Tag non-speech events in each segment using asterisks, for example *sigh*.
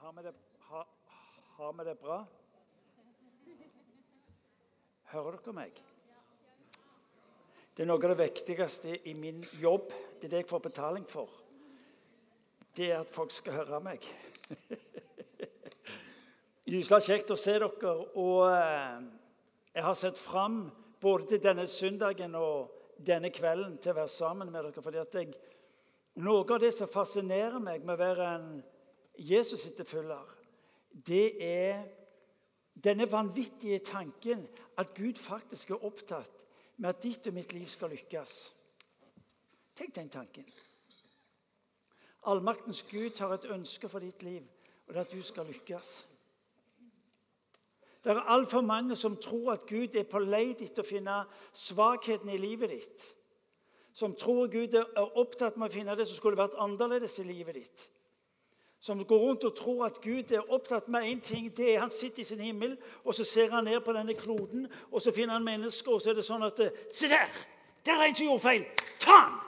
Har vi det, ha, har det bra? Hører dere meg? Det er noe av det viktigste i min jobb. Det er det jeg får betaling for. Det er at folk skal høre meg. *laughs* Gyselig kjekt å se dere. Og eh, jeg har sett fram både til denne søndagen og denne kvelden til å være sammen med dere. fordi at jeg, Noe av det som fascinerer meg med å være en Jesus-etterfølger, det er denne vanvittige tanken at Gud faktisk er opptatt med at ditt og mitt liv skal lykkes. Tenk den tanken. Allmaktens Gud har et ønske for ditt liv, og det er at du skal lykkes. Det er altfor mange som tror at Gud er på lei etter å finne svakheten i livet ditt. Som tror Gud er opptatt med å finne det som skulle vært annerledes i livet ditt. Som går rundt og tror at Gud er opptatt med én ting. det er Han sitter i sin himmel, og så ser han ned på denne kloden, og så finner han mennesker, og så er det sånn at Se der! Der er en som gjorde feil! Ta han!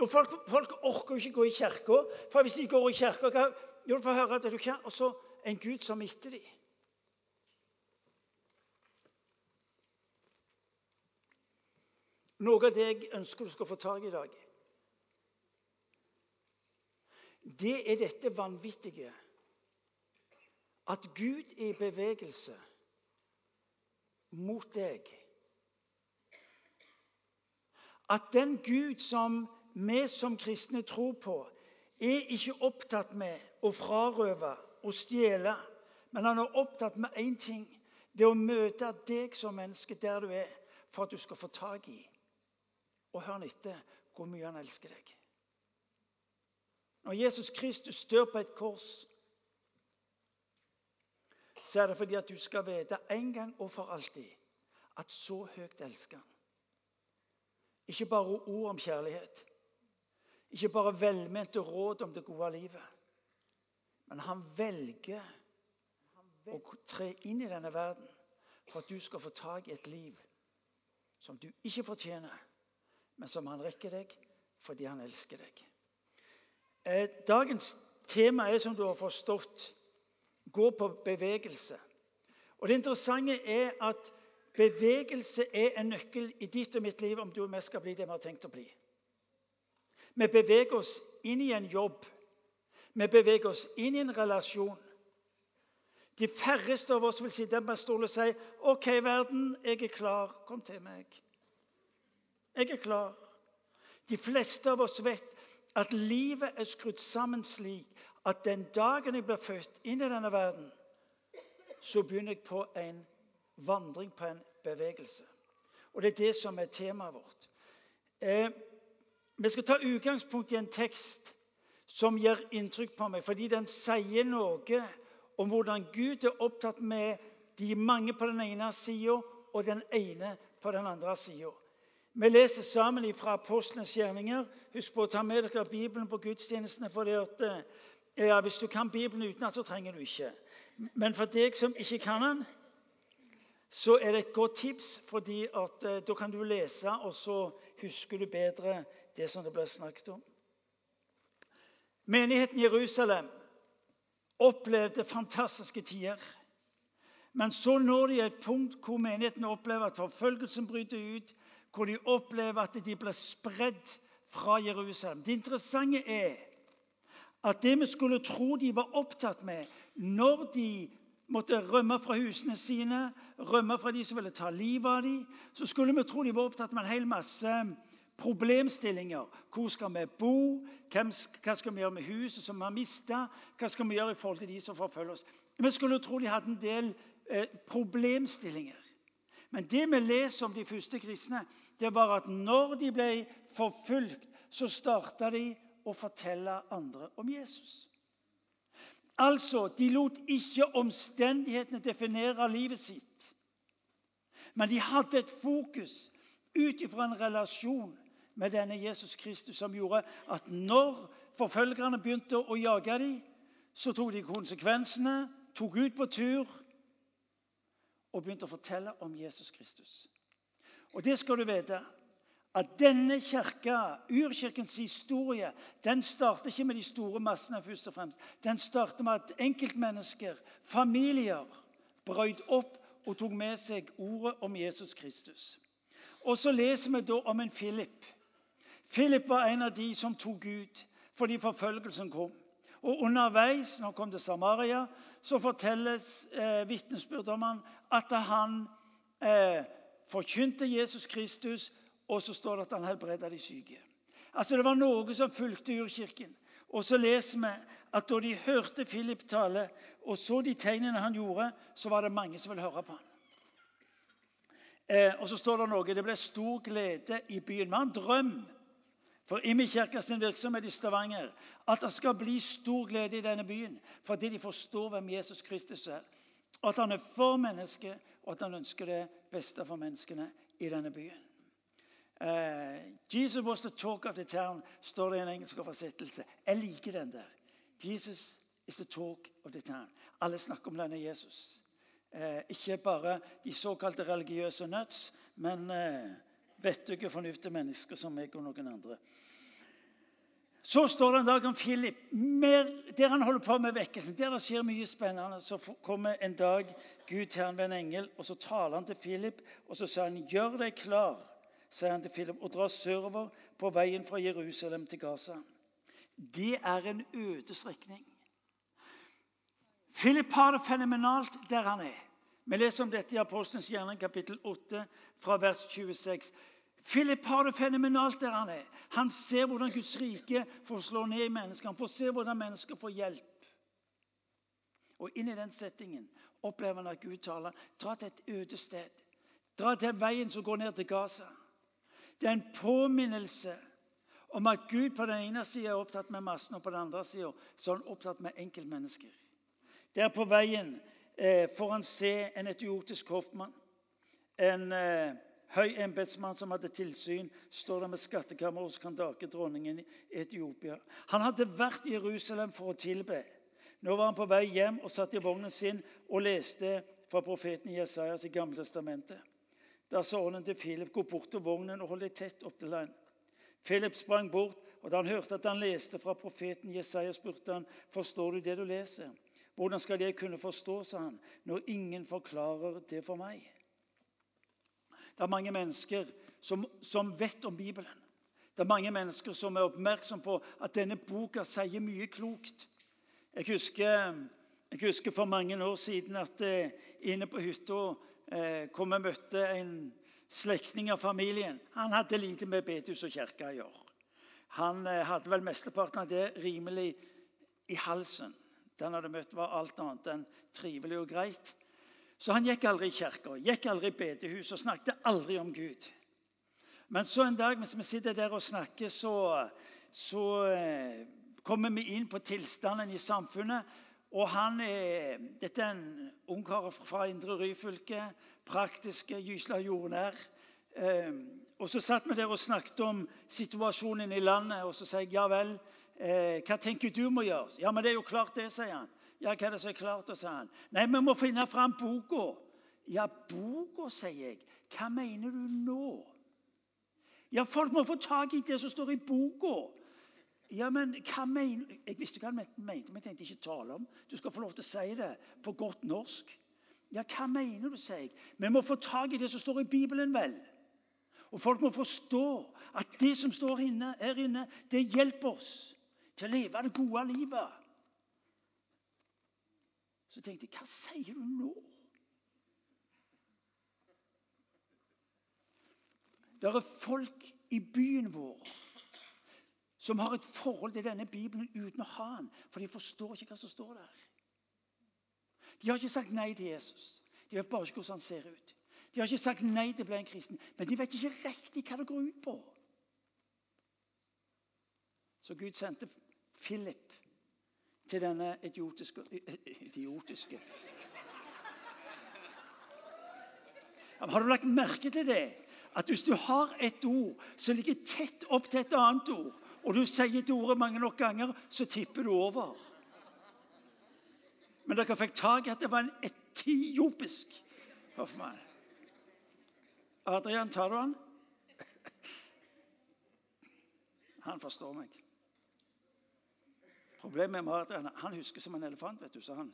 Og folk, folk orker jo ikke gå i kirka, for hvis de går i kirka jo, du får høre at du kan. Og så en Gud som etter dem. Noe av det jeg ønsker du skal få tak i i dag, det er dette vanvittige at Gud er i bevegelse mot deg. At den Gud som vi som kristne tror på, er ikke opptatt med å frarøve og stjele, men han er opptatt med én ting. Det å møte deg som menneske der du er, for at du skal få tak i og hør etter hvor mye han elsker deg. Når Jesus Kristus dør på et kors, så er det fordi at du skal vite en gang og for alltid at så høyt elsker han. Ikke bare ord om kjærlighet, ikke bare velmente råd om det gode livet. Men han velger å tre inn i denne verden for at du skal få tak i et liv som du ikke fortjener, men som han rekker deg fordi han elsker deg. Eh, dagens tema er, som du har forstått, gå på bevegelse. Og Det interessante er at bevegelse er en nøkkel i ditt og mitt liv om du og jeg skal bli det vi har tenkt å bli. Vi beveger oss inn i en jobb. Vi beveger oss inn i en relasjon. De færreste av oss vil sitte på en stol og si OK, verden, jeg er klar. Kom til meg. Jeg er klar. De fleste av oss vet at livet er skrudd sammen slik at den dagen jeg blir født inn i denne verden, så begynner jeg på en vandring, på en bevegelse. Og det er det som er temaet vårt. Eh, vi skal ta utgangspunkt i en tekst som gjør inntrykk på meg, fordi den sier noe om hvordan Gud er opptatt med de mange på den ene sida og den ene på den andre sida. Vi leser sammen fra Apostlenes gjerninger. Husk på å ta med dere Bibelen på gudstjenestene. for det at, eh, ja, Hvis du kan Bibelen utenat, så trenger du ikke. Men for deg som ikke kan den, så er det et godt tips. fordi at, eh, Da kan du lese, og så husker du bedre det som det ble snakket om. Menigheten Jerusalem opplevde fantastiske tider. Men så når de et punkt hvor menigheten opplever at forfølgelsen bryter ut, hvor de opplever at de blir spredd fra Jerusalem. Det interessante er at det vi skulle tro de var opptatt med når de måtte rømme fra husene sine, rømme fra de som ville ta livet av dem, så skulle vi tro de var opptatt med en hel masse problemstillinger. Hvor skal vi bo? hva skal vi gjøre med huset som vi har mista? Hva skal vi gjøre i forhold til de som forfølger oss? Vi skulle tro de hadde en del eh, problemstillinger. Men det vi leser om de første kristne, det var at når de ble forfulgt, så starta de å fortelle andre om Jesus. Altså, De lot ikke omstendighetene definere livet sitt. Men de hadde et fokus ut ifra en relasjon med denne Jesus Kristus som gjorde at når forfølgerne begynte å jage dem, så tok de konsekvensene, tok ut på tur og begynte å fortelle om Jesus Kristus. Og det skal du vite, at denne kirka, urkirkens historie, den starter ikke med de store massene. først og fremst. Den starter med at enkeltmennesker, familier, brøyt opp og tok med seg ordet om Jesus Kristus. Og så leser vi da om en Philip. Philip var en av de som tok ut fordi forfølgelsen kom. Og underveis, når han kom til Samaria, så fortelles eh, vitnesbyrd om han at han eh, forkynte Jesus Kristus, og så står det at han helbreda de syke. Altså Det var noe som fulgte urkirken. Og så leser vi at da de hørte Philip tale og så de tegnene han gjorde, så var det mange som ville høre på han. Eh, og så står det noe Det ble stor glede i byen. Vi har en drøm for Imi kirka sin virksomhet i Stavanger at det skal bli stor glede i denne byen fordi de forstår hvem Jesus Kristus er. At han er for mennesket, og at han ønsker det beste for menneskene i denne byen. Uh, Jesus was the talk of the town, står det i en engelsk oversettelse. Jeg liker den der. Jesus is the talk of the town. Alle snakker om denne Jesus. Uh, ikke bare de såkalte religiøse nuts, men uh, vettuge, fornuftige mennesker som meg og noen andre. Så står det en dag om Philip. Mer, der han holder på med vekkelsen, der det skjer mye spennende, så kommer en dag Gud til han ved en engel, og så taler han til Philip, og så sier han, 'Gjør deg klar', sier han til Philip, 'og dra sørover på veien fra Jerusalem til Gaza'. Det er en øde strekning. Philip har det fenomenalt der han er. Vi leser om dette i Apostelens gjerning, kapittel 8, fra vers 26. Philip har det fenomenalt der han er. Han ser hvordan Guds rike får slå ned i mennesker. Han får se hvordan mennesker får hjelp. Og inn i den settingen opplever han at Gud taler. Dra til et øde sted. Dra til veien som går ned til Gaza. Det er en påminnelse om at Gud på den ene sida er opptatt med massen, og på den andre sida er han opptatt med enkeltmennesker. Der på veien eh, får han se en etiotisk hoffmann. En eh, høy embetsmann som hadde tilsyn, står der med skattkammer hos Kandake, dronningen i Etiopia. Han hadde vært i Jerusalem for å tilbe. Nå var han på vei hjem og satt i vognen sin og leste fra profeten Jesajas i Gamle testamentet. Da sa ånden til Philip, gå bort til vognen og hold deg tett opp til den. Philip sprang bort, og da han hørte at han leste fra profeten Jesaja, spurte han, forstår du det du leser. Hvordan skal jeg kunne forstå, sa han, når ingen forklarer det for meg? Det er mange mennesker som, som vet om Bibelen. Det er mange mennesker som er oppmerksom på at denne boka sier mye klokt. Jeg husker, jeg husker for mange år siden at eh, inne på hytta eh, kom jeg møtte en slektning av familien. Han hadde lite med bedehus og kirke å gjøre. Han eh, hadde vel mesteparten av det rimelig i halsen. Den hadde møtt, var alt annet enn trivelig og greit. Så han gikk aldri i kirka, gikk aldri i bedehus og snakket aldri om Gud. Men så en dag mens vi sitter der og snakker, så, så eh, kommer vi inn på tilstanden i samfunnet. Og han er, Dette er en ungkar fra Indre Ryfylke. Praktiske, gysla jordnær. Eh, og så satt vi der og snakket om situasjonen i landet. Og så sier jeg ja vel, eh, hva tenker du må gjøre? Ja, men det er jo klart det, sier han. Ja, hva er det som er klart? sa han. Nei, vi må finne fram boka. Ja, boka, sier jeg. Hva mener du nå? Ja, folk må få tak i det som står i boka. Ja, men hva mener Jeg visste hva han mente, men jeg tenkte ikke tale om. Du skal få lov til å si det på godt norsk. Ja, hva mener du, sier jeg. Vi må få tak i det som står i Bibelen, vel. Og folk må forstå at det som står her inne, det hjelper oss til å leve det gode livet. Så tenkte jeg Hva sier du nå? Det er folk i byen vår som har et forhold til denne Bibelen uten å ha den, for de forstår ikke hva som står der. De har ikke sagt nei til Jesus. De vet bare ikke hvordan han ser ut. De har ikke sagt nei til å bli en kristen, men de vet ikke riktig hva det går ut på. Så Gud sendte Philip til denne idiotiske Idiotiske Har du lagt merke til det? At hvis du har et ord som ligger tett opp til et annet ord, og du sier det ordet mange nok ganger, så tipper du over. Men dere fikk tak i at det var en etiopisk Hoffmann. Adrian, tar du han? Han forstår meg. Problemet er at han husker som en elefant, vet du, sa han.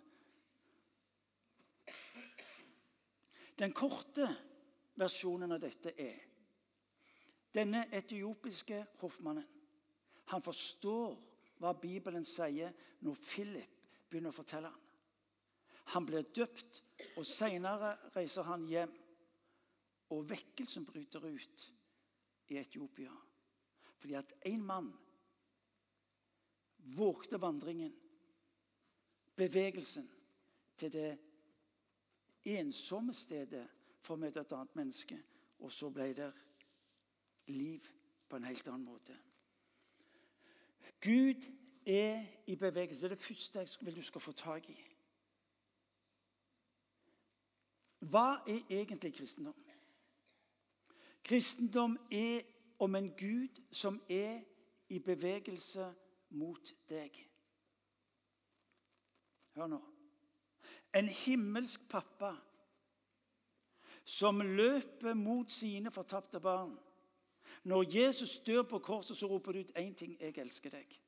Den korte versjonen av dette er denne etiopiske hoffmannen. Han forstår hva Bibelen sier når Philip begynner å fortelle ham. Han blir døpt, og senere reiser han hjem. Og vekkelsen bryter ut i Etiopia. Fordi at én mann vågte vandringen, bevegelsen, til det ensomme stedet for å møte et annet menneske. Og så ble det liv på en helt annen måte. Gud er i bevegelse. Det er det første jeg vil du skal få tak i. Hva er egentlig kristendom? Kristendom er om en Gud som er i bevegelse mot deg. Hør nå. En himmelsk pappa som løper mot sine fortapte barn. Når Jesus dør på korset, så roper du ut én ting 'Jeg elsker deg'.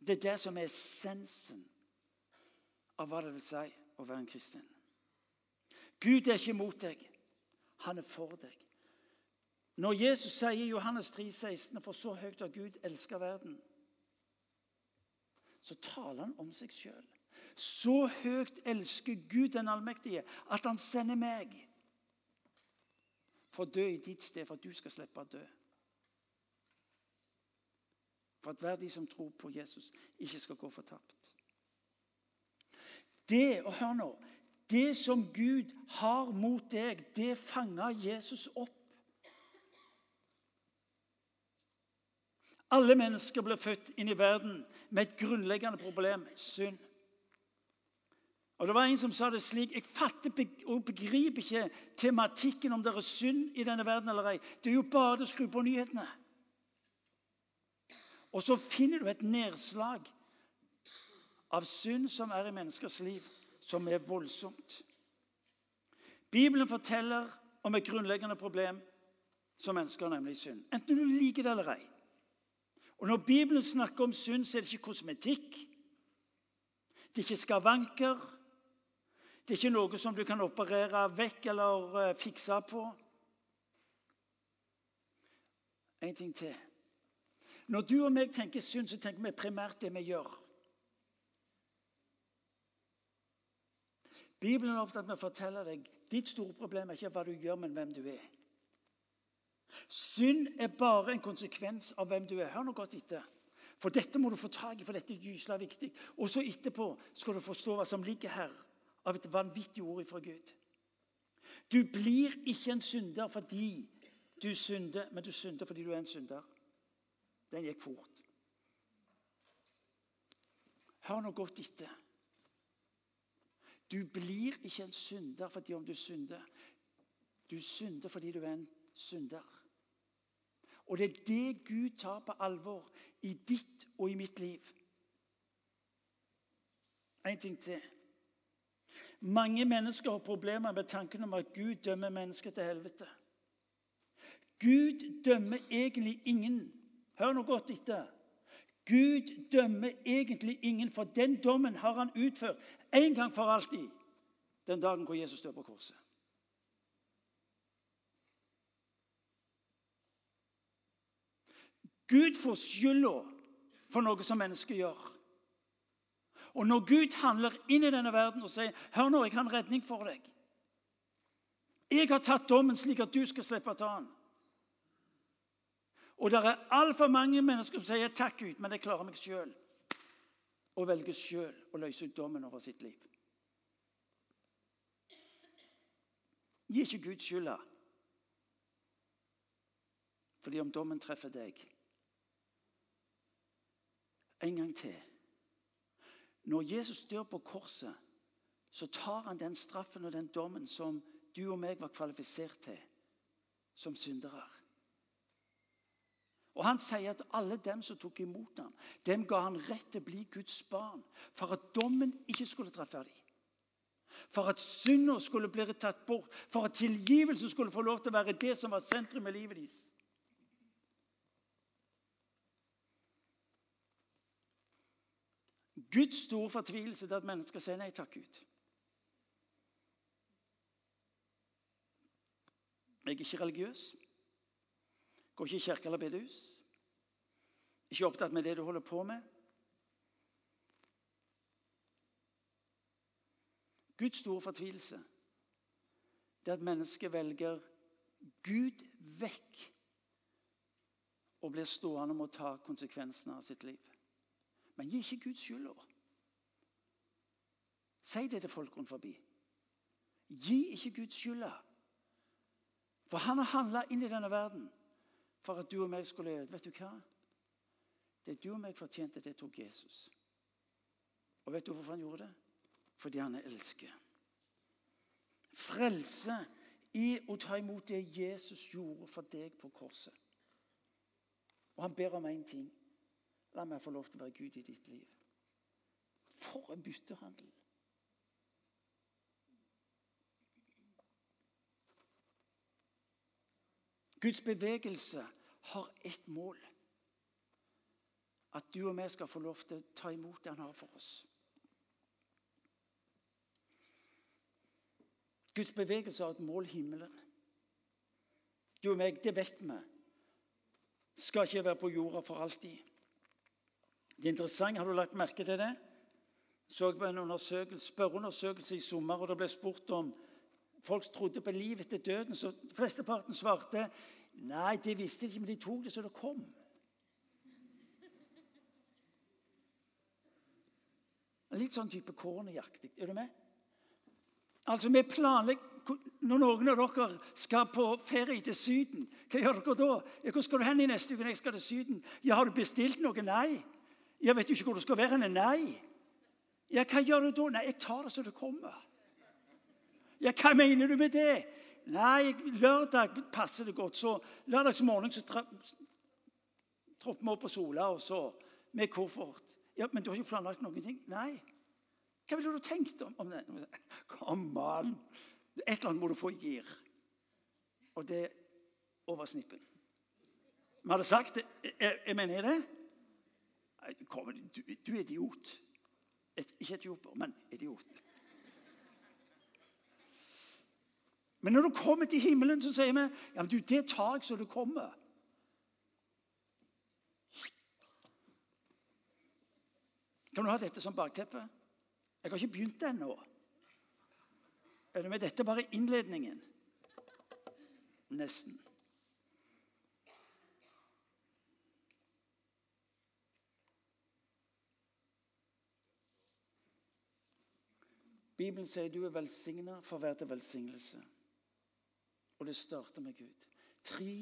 Det er det som er essensen av hva det vil si å være en kristen. Gud er ikke mot deg, han er for deg. Når Jesus sier i Johannes 3, 16, For så høyt har Gud elska verden, så taler han om seg sjøl. Så høyt elsker Gud den allmektige at han sender meg for å dø i ditt sted, for at du skal slippe å dø. For at hver de som tror på Jesus, ikke skal gå fortapt. Det, og hør nå, det som Gud har mot deg, det fanger Jesus opp. Alle mennesker blir født inn i verden med et grunnleggende problem synd. Og det var En som sa det slik Jeg fatter og begriper ikke tematikken om det er synd i denne verden eller ei. Det er jo bare å skru på nyhetene. Og så finner du et nedslag av synd som er i menneskers liv, som er voldsomt. Bibelen forteller om et grunnleggende problem som mennesker, nemlig synd. Enten du liker det eller ei. Og Når Bibelen snakker om synd, så er det ikke kosmetikk. Det er ikke skavanker. Det er ikke noe som du kan operere vekk eller uh, fikse på. En ting til. Når du og meg tenker synd, så tenker vi primært det vi gjør. Bibelen er opptatt med å fortelle deg ditt store problem er ikke hva du gjør, men hvem du er. Synd er bare en konsekvens av hvem du er. Hør nå godt etter. For dette må du få tak i, for dette er gysla viktig. Og så etterpå skal du forstå hva som ligger her av et vanvittig ord fra Gud. Du blir ikke en synder fordi du synder, men du synder fordi du er en synder. Den gikk fort. Hør nå godt etter. Du blir ikke en synder fordi om du synder. Du synder fordi du er en synder. Og det er det Gud tar på alvor i ditt og i mitt liv. En ting til. Mange mennesker har problemer med tanken om at Gud dømmer mennesker til helvete. Gud dømmer egentlig ingen. Hør nå godt etter. Gud dømmer egentlig ingen, for den dommen har han utført en gang for alltid den dagen hvor Jesus dør på korset. Gud får skylda for noe som mennesket gjør. Og når Gud handler inn i denne verden og sier 'Hør nå, jeg har en redning for deg'. Jeg har tatt dommen slik at du skal slippe å ta den. Og det er altfor mange mennesker som sier 'takk, Gud, men jeg klarer meg sjøl'. Og velger sjøl å løse ut dommen over sitt liv. Gi ikke Gud skylda. Fordi om dommen treffer deg En gang til. Når Jesus dør på korset, så tar han den straffen og den dommen som du og meg var kvalifisert til som syndere. Og Han sier at alle dem som tok imot ham, dem ga han rett til å bli Guds barn. For at dommen ikke skulle treffe dem. For at synder skulle bli tatt bort. For at tilgivelsen skulle få lov til å være det som var sentrum i livet deres. Guds store fortvilelse er at mennesker sier nei takk, Gud. Jeg er ikke religiøs. Går ikke i kirke eller bedehus. Ikke opptatt med det du holder på med. Guds store fortvilelse det er at mennesket velger Gud vekk og blir stående med å ta konsekvensene av sitt liv. Men gi ikke Gud skylda. Si det til folk rundt forbi. Gi ikke Gud skylda. For han har handla inn i denne verden for at du og meg skulle. Vet du hva? Det du og meg fortjente, det tok Jesus. Og vet du hvorfor han gjorde det? Fordi han er elsket. Frelse i å ta imot det Jesus gjorde for deg på korset. Og han ber om én ting. La meg få lov til å være Gud i ditt liv. For en byttehandel! Guds bevegelse har ett mål. At du og vi skal få lov til å ta imot det han har for oss. Guds bevegelse har et mål himmelen. Du og meg, det vet vi, skal ikke være på jorda for alltid. Det er interessant, Har du lagt merke til det? Så på en undersøkelse, spørreundersøkelse i sommer, og det ble spurt om folk trodde på liv etter døden. så Flesteparten svarte nei, de visste ikke, men de tok det så det kom. Litt sånn type kornejaktig. Er du med? Altså, vi planlegger Når noen av dere skal på ferie til Syden, hva gjør dere da? 'Hvor skal du hen i neste uke?' 'Jeg skal til Syden.' 'Ja, Har du bestilt noe?' 'Nei.' 'Jeg vet jo ikke hvor du skal være Henne. 'Nei.' Ja, hva gjør du da? 'Nei, jeg tar det så det kommer.' Ja, hva mener du med det? Nei, lørdag passer det godt. Så lørdagsmorgen så tropper vi opp på Sola, og så med koffert. Ja, Men du har ikke planlagt noen ting? Nei. Hva ville du tenkt om, om det? Kom an! Et eller annet må du få i gir. Og det er over snippen. Vi hadde sagt det. Jeg, jeg mener det. Kom, du, du er idiot. Et, ikke etioper, men idiot. Men når du kommer til himmelen, så sier vi ja, men du, det tar jeg så det kommer. Kan du ha dette som bakteppe? Jeg har ikke begynt ennå. Er det med dette bare innledningen? Nesten. Bibelen sier du er velsigna for å være til velsignelse. Og det starter med Gud. Tre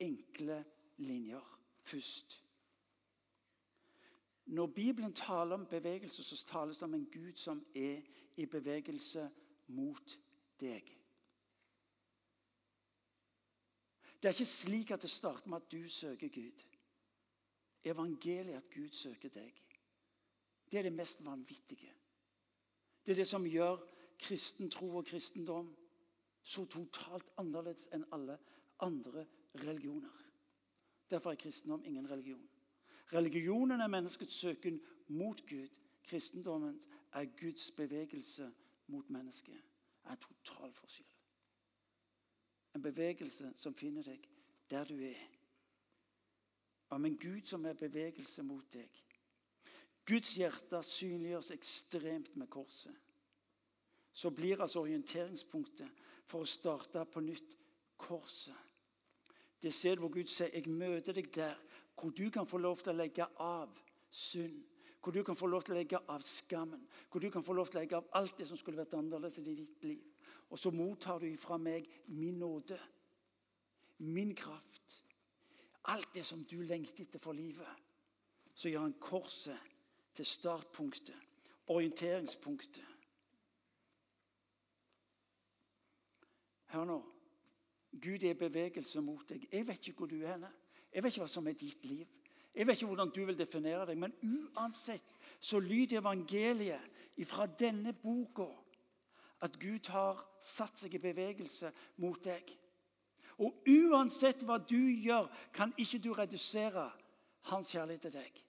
enkle linjer først. Når Bibelen taler om bevegelse, så tales det om en Gud som er i bevegelse mot deg. Det er ikke slik at det starter med at du søker Gud. Evangeliet er at Gud søker deg. Det er det mest vanvittige. Det er det som gjør kristen tro og kristendom så totalt annerledes enn alle andre religioner. Derfor er kristendom ingen religion. Religionen er menneskets søken mot Gud. Kristendommen er Guds bevegelse mot mennesket. Det er total forskjell. En bevegelse som finner deg der du er. Om en Gud som er bevegelse mot deg. Guds hjerte synliggjøres ekstremt med korset. Så blir altså orienteringspunktet for å starte på nytt korset. Det stedet hvor Gud sier 'Jeg møter deg der' hvor du kan få lov til å legge av synd. Hvor du kan få lov til å legge av skammen. Hvor du kan få lov til å legge av alt det som skulle vært annerledes i ditt liv. Og så mottar du ifra meg min nåde, min kraft. Alt det som du lengter etter for livet. Så gjør han korset til startpunktet, orienteringspunktet. Hør nå. Gud er i bevegelse mot deg. Jeg vet ikke hvor du er. henne. Jeg vet ikke hva som er ditt liv. Jeg vet ikke hvordan du vil definere deg, men uansett så lyder evangeliet fra denne boka at Gud har satt seg i bevegelse mot deg. Og uansett hva du gjør, kan ikke du redusere hans kjærlighet til deg.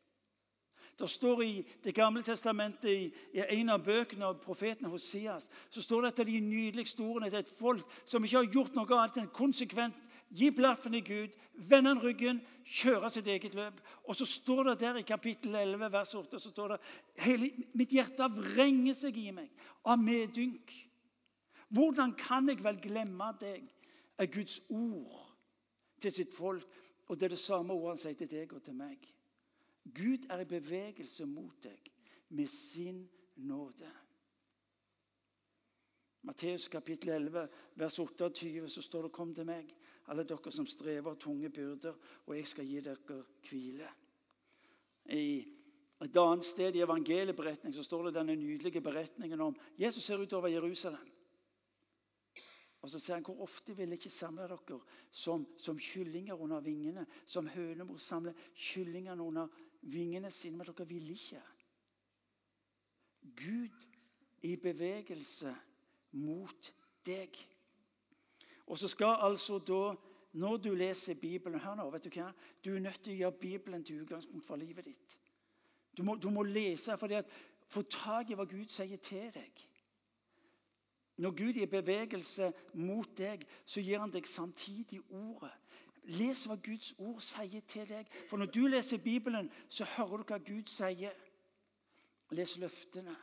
Det står i Det gamle testamentet, i, en av bøkene av profeten Hoseas, så står det at de nydeligste ordene til et folk som ikke har gjort noe annet enn konsekvent gi blaffen i Gud, vende han ryggen, kjøre sitt eget løp. Og så står det der i kapittel 11, vers 8 så står det, hele, Mitt hjerte vrenger seg i meg av medynk. Hvordan kan jeg vel glemme deg, er Guds ord til sitt folk. Og det er det samme ordet han sier til deg og til meg. Gud er i bevegelse mot deg med sin nåde. Matteus kapittel 11, vers 28, så står det 'Kom til meg, alle dere som strever tunge byrder, og jeg skal gi dere hvile'. I et annet sted i evangelieberetning så står det denne nydelige beretningen om Jesus ser utover Jerusalem. Og så sier han hvor ofte vil jeg ikke samle dere som, som kyllinger under vingene, som hønemor samler kyllingene under vingene sine, men dere vil ikke. Gud i bevegelse mot deg. Og så skal altså da, når du leser Bibelen Hør nå, vet du hva? Du er nødt til å gjøre Bibelen til utgangspunkt for livet ditt. Du må, du må lese for at, få tak i hva Gud sier til deg. Når Gud i bevegelse mot deg, så gir han deg samtidig ordet. Les hva Guds ord sier til deg. For når du leser Bibelen, så hører du hva Gud sier. Les løftene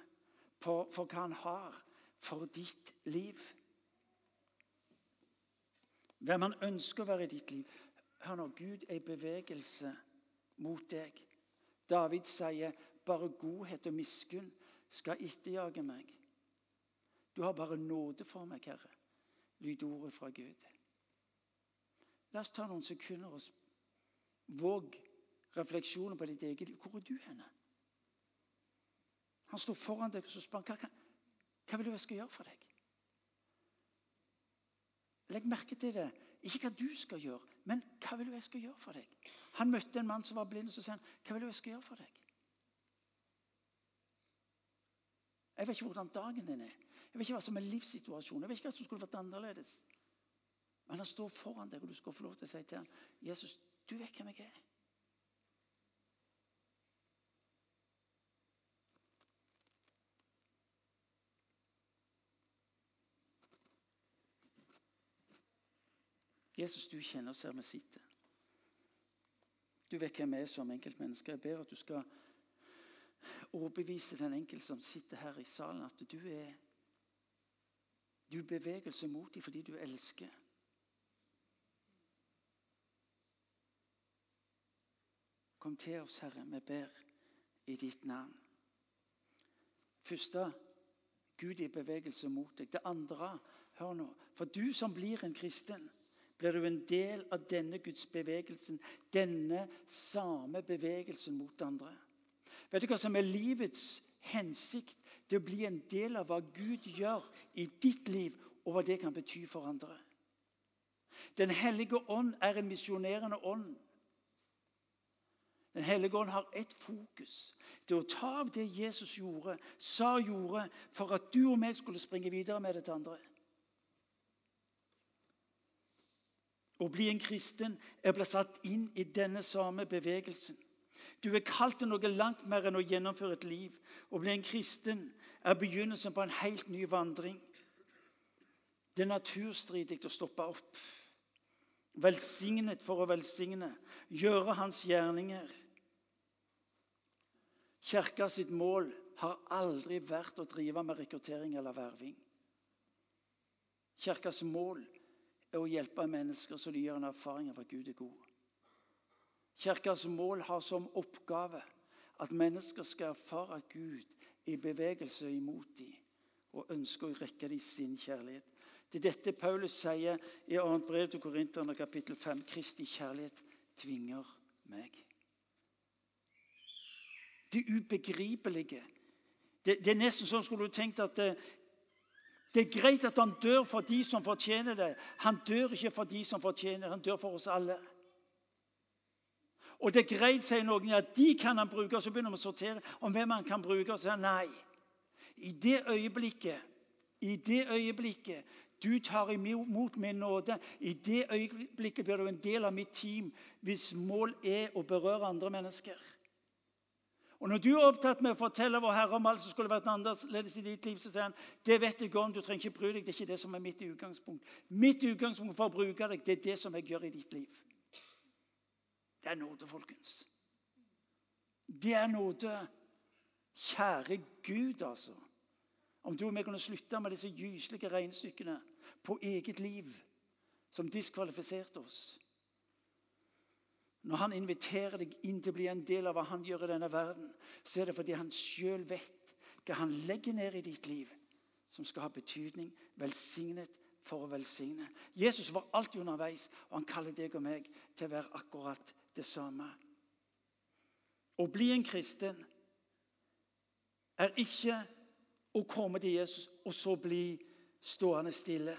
på, for hva han har for ditt liv. Hvem han ønsker å være i ditt liv. Hør nå, Gud er i bevegelse mot deg. David sier, 'Bare godhet og miskunn skal etterjage meg.' Du har bare nåde for meg, Herre. lyder ordet fra Gud. La oss ta noen sekunder og våg refleksjoner på ditt eget liv. Hvor er du henne? Han står foran deg og så spør hva, hva vil du jeg skal gjøre for deg. Legg merke til det. Ikke hva du skal gjøre, men hva vil du jeg skal gjøre for deg. Han møtte en mann som var blind, og så sier han, 'Hva vil du jeg skal gjøre for deg?' Jeg vet ikke hvordan dagen din er. Jeg vet ikke hva som er livssituasjonen. Jeg vet ikke hva som skulle vært annerledes. Men han står foran deg, og du skal få lov til å si til ham, 'Jesus, du vet hvem jeg er.' Jesus, du kjenner oss her vi sitter. Du vet hvem vi er som enkeltmennesker. Jeg ber at du skal overbevise den enkelte som sitter her i salen, at du er du beveger seg mot dem fordi du elsker. Kom til oss, Herre, vi ber i ditt navn. Første Gud i bevegelse mot deg. Det andre, hør nå For du som blir en kristen, blir du en del av denne Guds bevegelsen. Denne samme bevegelsen mot andre. Vet du hva som er livets hensikt? Det å bli en del av hva Gud gjør i ditt liv, og hva det kan bety for andre. Den hellige ånd er en misjonerende ånd. Den hellige ånd har ett fokus. Det å ta av det Jesus gjorde, sa gjorde, for at du og meg skulle springe videre med det til andre. Å bli en kristen er blitt satt inn i denne samme bevegelsen. Du er kalt til noe langt mer enn å gjennomføre et liv. Å bli en kristen er begynnelsen på en helt ny vandring. Det er naturstridig å stoppe opp. Velsignet for å velsigne. Gjøre hans gjerninger. Kirka sitt mål har aldri vært å drive med rekruttering eller verving. Kirkas mål er å hjelpe mennesker så de gjør en erfaring av at Gud er god. Kirkas mål har som oppgave at mennesker skal erfare at Gud er i bevegelse imot dem og ønsker å rekke dem sin kjærlighet. Det er dette Paulus sier i 2. brev til Korinterne kapittel 5. Kristi kjærlighet tvinger meg. Det ubegripelige. Det, det er nesten sånn skulle du tenkt at det, det er greit at han dør for de som fortjener det. Han dør ikke for de som fortjener det. Han dør for oss alle. Og det er greit, sier noen, at de kan han bruke. Og så begynner vi å sortere om hvem han kan bruke. Og så sier nei. I det øyeblikket, i det øyeblikket du tar imot min nåde, i det øyeblikket blir du en del av mitt team hvis mål er å berøre andre mennesker. Og Når du er opptatt med å fortelle vår Herre om alt som skulle vært annerledes i ditt liv, så sier han det vet jeg om, du trenger ikke bry deg. Det er ikke det som er mitt utgangspunkt. Mitt utgangspunkt for å bruke deg, det er det som jeg gjør i ditt liv. Det er nåde, folkens. Det er nåde. Kjære Gud, altså. Om du og jeg kunne slutte med disse gyselige regnestykkene på eget liv som diskvalifiserte oss. Når han inviterer deg inn til å bli en del av hva han gjør i denne verden, så er det fordi han sjøl vet hva han legger ned i ditt liv, som skal ha betydning, velsignet for å velsigne. Jesus var alltid underveis, og han kaller deg og meg til å være akkurat det samme. Å bli en kristen er ikke å komme til Jesus og så bli stående stille.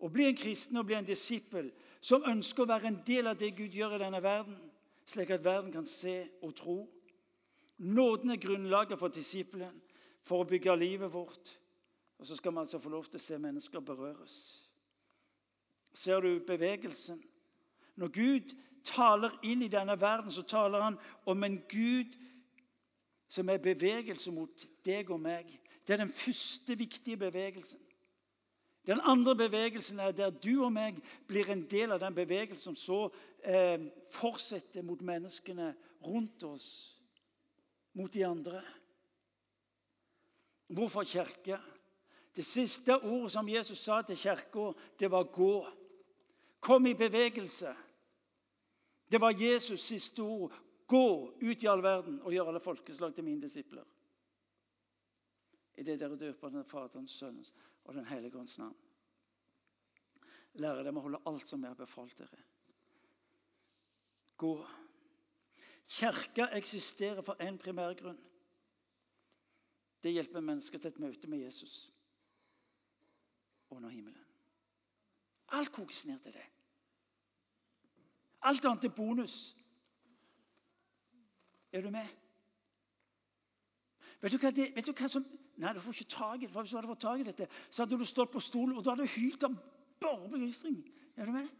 Å bli en kristen og bli en disippel som ønsker å være en del av det Gud gjør i denne verden, slik at verden kan se og tro. Nåden er grunnlaget for disippelen, for å bygge livet vårt. Og så skal vi altså få lov til å se mennesker berøres. Ser du bevegelsen? Når Gud taler inn i denne verden, så taler han om en Gud som er bevegelse mot deg og meg. Det er den første viktige bevegelsen. Den andre bevegelsen er der du og meg blir en del av den bevegelsen som så eh, fortsetter mot menneskene rundt oss, mot de andre. Hvorfor kirke? Det siste ordet som Jesus sa til kirka, det var 'gå'. Kom i bevegelse. Det var Jesus' siste ord. Gå ut i all verden og gjør alle folkeslag til mine disipler. I det dere døper den Faderens, Sønnens og Den hellige ånds navn. Lære dem å holde alt som jeg har befalt dere. Gå. Kirka eksisterer for én primær grunn. Det hjelper mennesker til et møte med Jesus under himmelen. Alt kokes ned til det. Alt annet er bonus. Er du med? Vet du hva, det, vet du hva som Nei, du får ikke tak i det. Hvis du hadde fått tak i dette, så hadde du stått på stolen og du hadde hylt av bare begeistring. Er du med?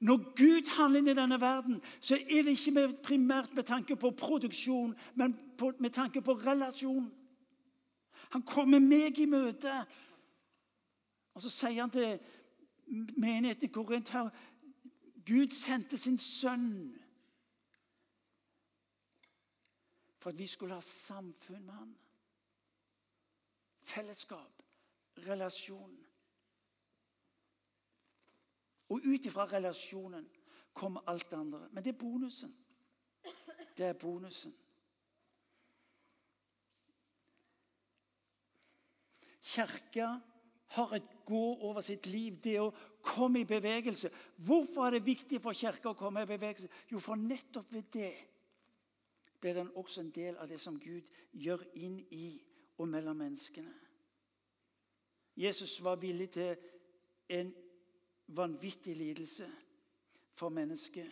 Når Gud handler inn i denne verden, så er det ikke primært med tanke på produksjon, men med tanke på relasjon. Han kommer meg i møte. Og så sier han til menigheten i Korint her Gud sendte sin sønn for at vi skulle ha samfunn med han. Fellesskap, relasjon. Og ut ifra relasjonen kommer alt det andre. Men det er bonusen. Det er bonusen. Kirka har et gå over sitt liv, det å komme i bevegelse. Hvorfor er det viktig for Kirka å komme i bevegelse? Jo, for nettopp ved det blir den også en del av det som Gud gjør inn i og mellom menneskene. Jesus var villig til en vanvittig lidelse for mennesket.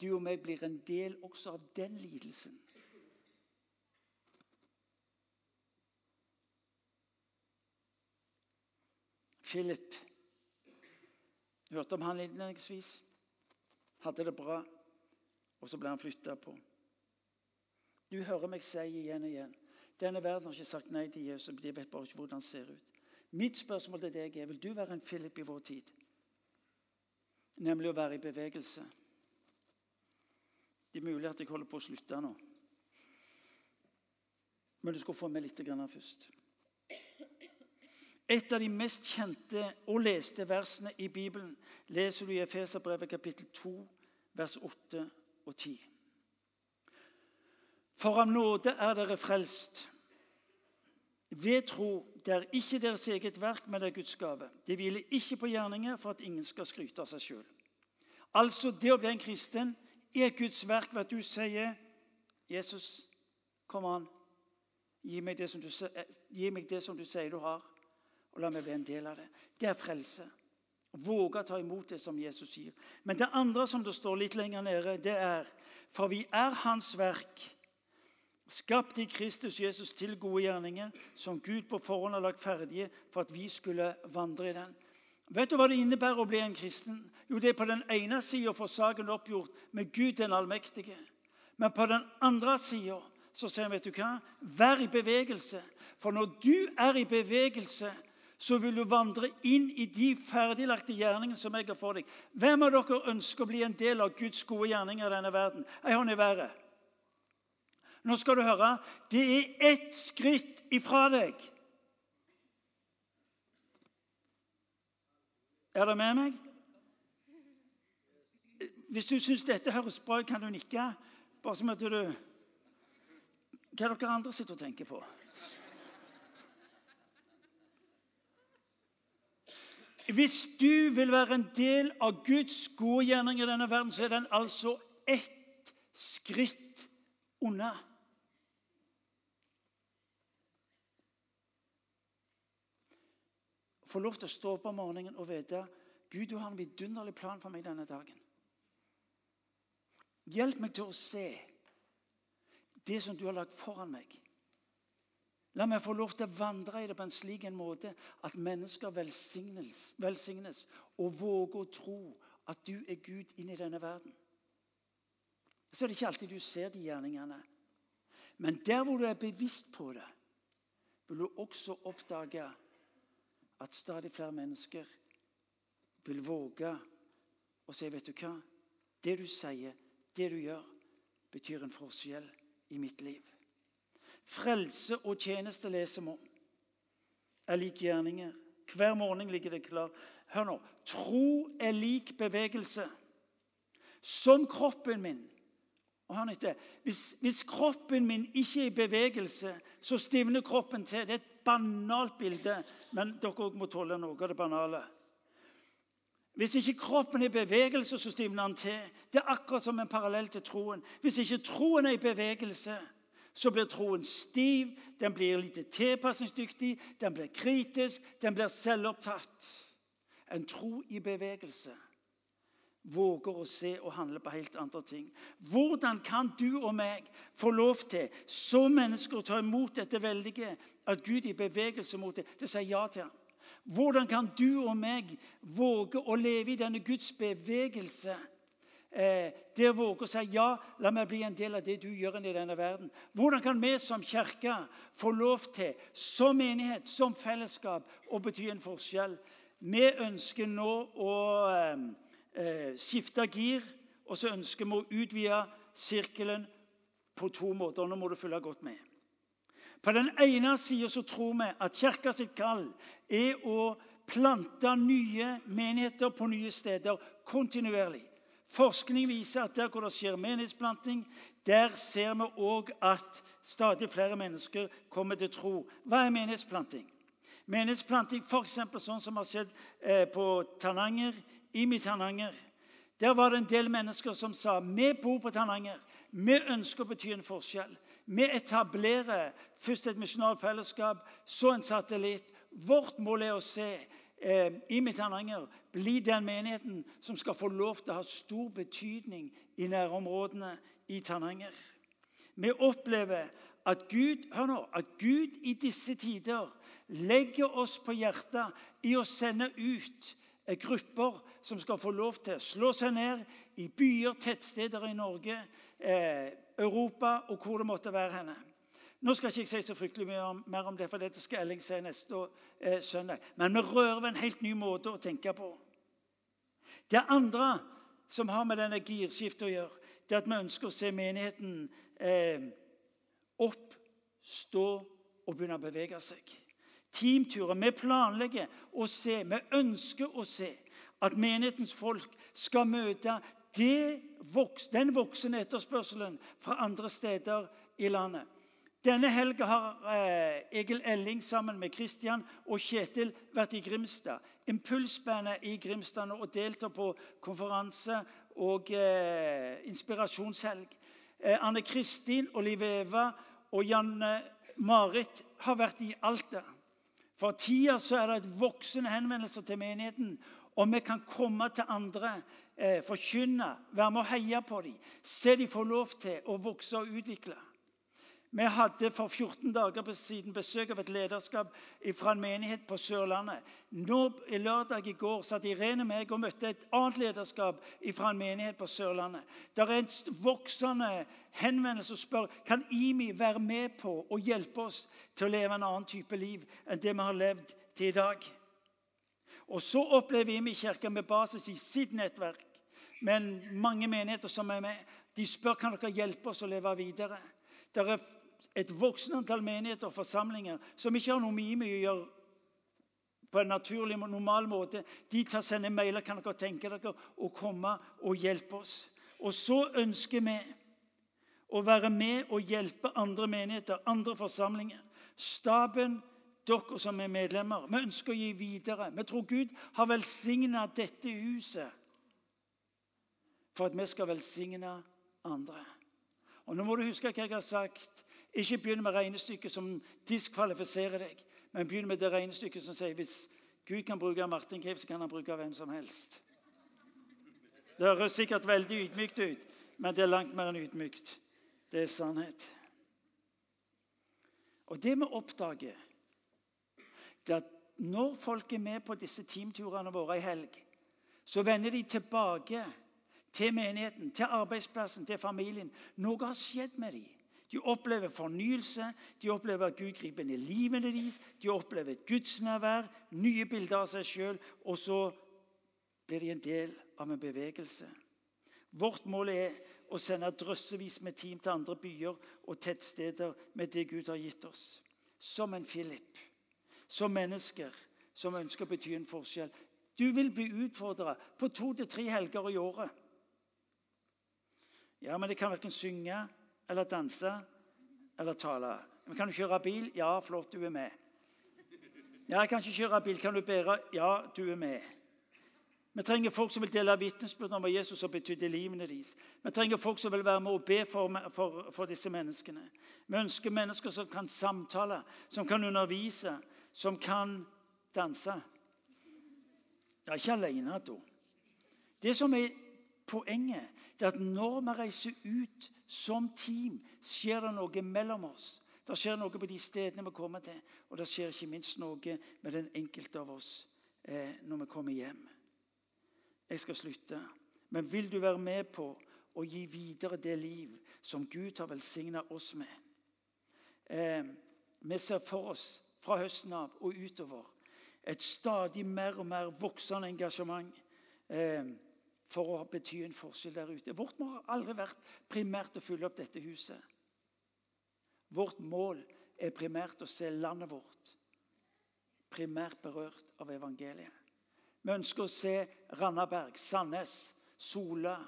Du og meg blir en del også av den lidelsen. Philip hørte om han innledningsvis. Hadde det bra, og så ble han flytta på. Du hører meg si igjen og igjen denne verden har ikke sagt nei til Jesus. De vet bare ikke hvordan han ser ut. Mitt spørsmål til deg er vil du være en Philip i vår tid, nemlig å være i bevegelse. Det er mulig at jeg holder på å slutte nå, men du skal få med litt først. Et av de mest kjente og leste versene i Bibelen leser du i Efeserbrevet kapittel 2, vers 8 og 10. For av nåde er dere frelst ved tro. Det er ikke deres eget verk, men det er Guds gave. Det hviler ikke på gjerninger for at ingen skal skryte av seg sjøl. Altså, det å bli en kristen er Guds verk ved at du sier, 'Jesus, kom an, gi meg, det som du, gi meg det som du sier du har, og la meg bli en del av det.' Det er frelse. Våge å ta imot det som Jesus sier. Men det andre som det står litt lenger nede, det er For vi er Hans verk Skapt i Kristus Jesus til gode gjerninger, som Gud på forhånd har lagt ferdige for at vi skulle vandre i den. Vet du hva det innebærer å bli en kristen? Jo, Det er på den ene sida å få saken oppgjort med Gud den allmektige. Men på den andre sida så sier han, vet du hva? Vær i bevegelse. For når du er i bevegelse, så vil du vandre inn i de ferdiglagte gjerningene som jeg har for deg. Hvem av dere ønsker å bli en del av Guds gode gjerninger i denne verden? Ei hånd i været. Nå skal du høre. Det er ett skritt ifra deg. Er dere med meg? Hvis du syns dette høres bra ut, kan du nikke. Bare som at du Hva er dere andre sitter og tenker på? Hvis du vil være en del av Guds gode gjerning i denne verden, så er den altså ett skritt unna. Få lov til å stå opp om morgenen og vite Gud, du har en vidunderlig plan for meg denne dagen. Hjelp meg til å se det som du har lagt foran meg. La meg få lov til å vandre i det på en slik en måte at mennesker velsignes, velsignes og våger å tro at du er Gud inn i denne verden. Så er det ikke alltid du ser de gjerningene. Men der hvor du er bevisst på det, vil du også oppdage at stadig flere mennesker vil våge å si Vet du hva? Det du sier, det du gjør, betyr en forskjell i mitt liv. Frelse og tjeneste leser vi om. Er lik gjerninger. Hver morgen ligger det klar. Hør nå. Tro er lik bevegelse. Som kroppen min. Og hør etter. Hvis, hvis kroppen min ikke er i bevegelse, så stivner kroppen til. Det er banalt bilde, men dere må tåle noe av det banale. Hvis ikke kroppen er i bevegelse, så stivner den til. Det er akkurat som en parallell til troen. Hvis ikke troen er i bevegelse, så blir troen stiv, den blir lite tilpasningsdyktig, den blir kritisk, den blir selvopptatt. En tro i bevegelse våger å se og handle på helt andre ting. Hvordan kan du og meg få lov til, som mennesker, å ta imot dette veldige, at Gud i bevegelse mot det? Det sier ja til ham. Hvordan kan du og meg våge å leve i denne Guds bevegelse? Eh, det å våge å si ja, la meg bli en del av det du gjør i denne verden. Hvordan kan vi som kirke få lov til, som menighet, som fellesskap, å bety en forskjell? Vi ønsker nå å eh, skifte gir, og så ønsker vi å utvide sirkelen på to måter. Nå må du følge godt med. På den ene sida tror vi at kirka sitt kall er å plante nye menigheter på nye steder kontinuerlig. Forskning viser at der hvor det skjer menighetsplanting, der ser vi òg at stadig flere mennesker kommer til tro. Hva er menighetsplanting? Menighetsplanting f.eks. sånn som har skjedd eh, på Tananger, i Tananger. Der var det en del mennesker som sa vi bor på Tananger. Vi ønsker å bety en forskjell. Vi etablerer først et misjonalt fellesskap, så en satellitt. Vårt mål er å se eh, i Midt-Tananger bli den menigheten som skal få lov til å ha stor betydning i nærområdene i Tananger. Vi opplever at Gud, hør nå, at Gud i disse tider legger oss på hjertet i å sende ut grupper som skal få lov til å slå seg ned i byer, tettsteder i Norge. Eh, Europa og hvor det måtte være henne. Nå skal ikke jeg si så fryktelig mye om, mer om det, for dette skal Elling si neste eh, søndag. Men vi rører ved en helt ny måte å tenke på. Det andre som har med denne girskiftet å gjøre, det er at vi ønsker å se menigheten eh, opp, stå og begynne å bevege seg. Teamturer. Vi planlegger å se, vi ønsker å se at menighetens folk skal møte voks, den voksende etterspørselen fra andre steder i landet. Denne helga har eh, Egil Elling sammen med Kristian og Kjetil vært i Grimstad. Impulsbandet i Grimstad og deltar på konferanse og eh, inspirasjonshelg. Eh, Anne Kristin, Olive Eva og Janne Marit har vært i Alta. For tida så er det et voksende henvendelser til menigheten Og vi kan komme til andre eh, forkynne, være med å heie på dem, se de får lov til å vokse og utvikle. Vi hadde for 14 dager siden besøk av et lederskap fra en menighet på Sørlandet. Nå i lørdag i går satt Irene meg og møtte et annet lederskap fra en menighet på Sørlandet. Det er en voksende henvendelse og spør kan IMI være med på å hjelpe oss til å leve en annen type liv enn det vi har levd til i dag. Og så opplever IMI kirka med basis i sitt nettverk, men mange menigheter som er med, de spør kan dere hjelpe oss å leve videre. Det er et voksende antall menigheter og forsamlinger som ikke har noe med å gjøre på en naturlig, normal måte. De tar sender mailer. Kan dere tenke dere å komme og hjelpe oss? Og så ønsker vi å være med og hjelpe andre menigheter, andre forsamlinger. Staben, dere som er medlemmer, vi ønsker å gi videre. Vi tror Gud har velsigna dette huset for at vi skal velsigne andre. Og Nå må du huske hva jeg har sagt. Ikke begynn med regnestykket som diskvalifiserer deg, men begynn med det regnestykket som sier hvis Gud kan bruke Martin Cave, så kan han bruke hvem som helst. Det høres sikkert veldig ydmykt ut, men det er langt mer enn ydmykt. Det er sannhet. Og det vi oppdager, det er at når folk er med på disse teamturene våre i helg, så vender de tilbake til menigheten, til arbeidsplassen, til familien. Noe har skjedd med dem. De opplever fornyelse, de opplever at Gud griper inn i livene deres. De opplever et gudsnærvær, nye bilder av seg sjøl, og så blir de en del av en bevegelse. Vårt mål er å sende drøssevis med team til andre byer og tettsteder med det Gud har gitt oss. Som en Philip. Som mennesker som ønsker å bety en forskjell. Du vil bli utfordra på to til tre helger i året. Ja, men det kan verken synge eller danse eller tale. Men kan du kjøre bil? Ja, flott, du er med. Ja, jeg kan ikke kjøre bil. Kan du bære? Ja, du er med. Vi trenger folk som vil dele vitnesbyrd om hva Jesus har betydd i livene deres. Vi trenger folk som vil være med og be for, for, for, disse menneskene. Vi ønsker mennesker som kan samtale, som kan undervise, som kan danse. Det er ikke alene, da. Det som er poenget, det er at når vi reiser ut som team, skjer det noe mellom oss. Det skjer noe på de stedene vi kommer til, og det skjer ikke minst noe med den enkelte av oss eh, når vi kommer hjem. Jeg skal slutte. Men vil du være med på å gi videre det liv som Gud har velsigna oss med? Eh, vi ser for oss fra høsten av og utover et stadig mer og mer voksende engasjement. Eh, for å bety en forskjell der ute. Vårt mål har aldri vært primært å fylle opp dette huset. Vårt mål er primært å se landet vårt primært berørt av evangeliet. Vi ønsker å se Randaberg, Sandnes, Sola,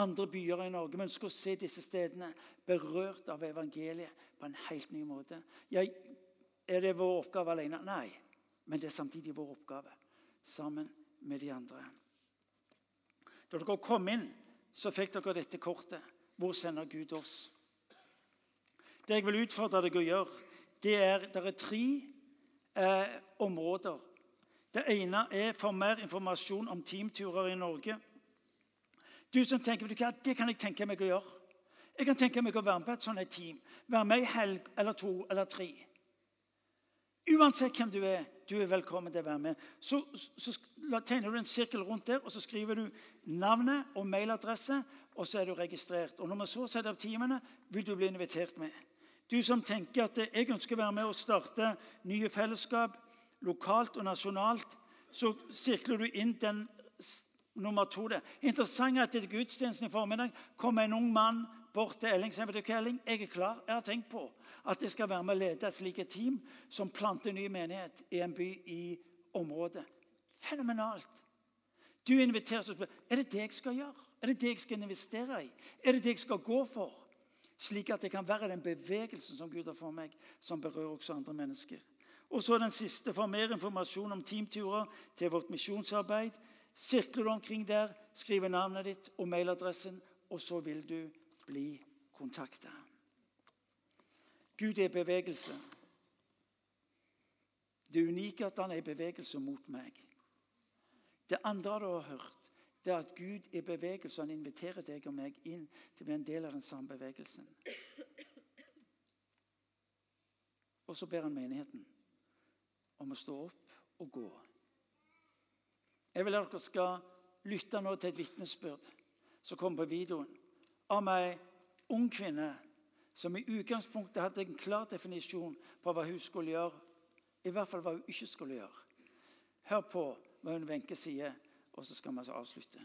andre byer i Norge. Vi ønsker å se disse stedene berørt av evangeliet på en helt ny måte. Ja, er det vår oppgave alene? Nei. Men det er samtidig vår oppgave sammen med de andre. Da dere kom inn, så fikk dere dette kortet. Hvor sender Gud oss? Det jeg vil utfordre deg å gjøre, det er det er tre eh, områder. Det ene er for mer informasjon om teamturer i Norge. Du som tenker du, Det kan jeg tenke meg å gjøre. Jeg kan tenke meg å være med på et sånt team. Være med i helg eller to eller tre. Uansett hvem du er, du er velkommen til å være med. Så, så, tegner du en sirkel rundt der, og så skriver du navnet og mailadresse, og så er du registrert. Og Når vi så setter opp timene, vil du bli invitert med. Du som tenker at jeg ønsker å være med og starte nye fellesskap lokalt og nasjonalt, så sirkler du inn den nummer to. Det interessant er at etter gudstjenesten i formiddag kom en ung mann bort til Elling og sa Elling, jeg er klar. Jeg har tenkt på at jeg skal være med og lede et slikt team som planter ny menighet i en by i området. Fenomenalt. Du inviteres og spør er det det jeg skal gjøre. Er det det jeg skal investere i? Er det det jeg skal gå for? Slik at det kan være den bevegelsen som Gud har for meg, som berører også andre mennesker. Og så den siste. For mer informasjon om teamturer til vårt misjonsarbeid, sirkler du omkring der, skriver navnet ditt og mailadressen, og så vil du bli kontakta. Gud er bevegelse. Det unike er at han er i bevegelse mot meg. Det andre du har hørt, det er at Gud i bevegelse. Han inviterer deg og meg inn til å bli en del av den samme bevegelsen. Og så ber han menigheten om å stå opp og gå. Jeg vil at dere skal lytte nå til et vitnesbyrd som kommer på videoen, av ei ung kvinne som i utgangspunktet hadde en klar definisjon på hva hun skulle gjøre. I hvert fall hva hun ikke skulle gjøre. Hør på hun Wenche sier, og så skal vi altså avslutte.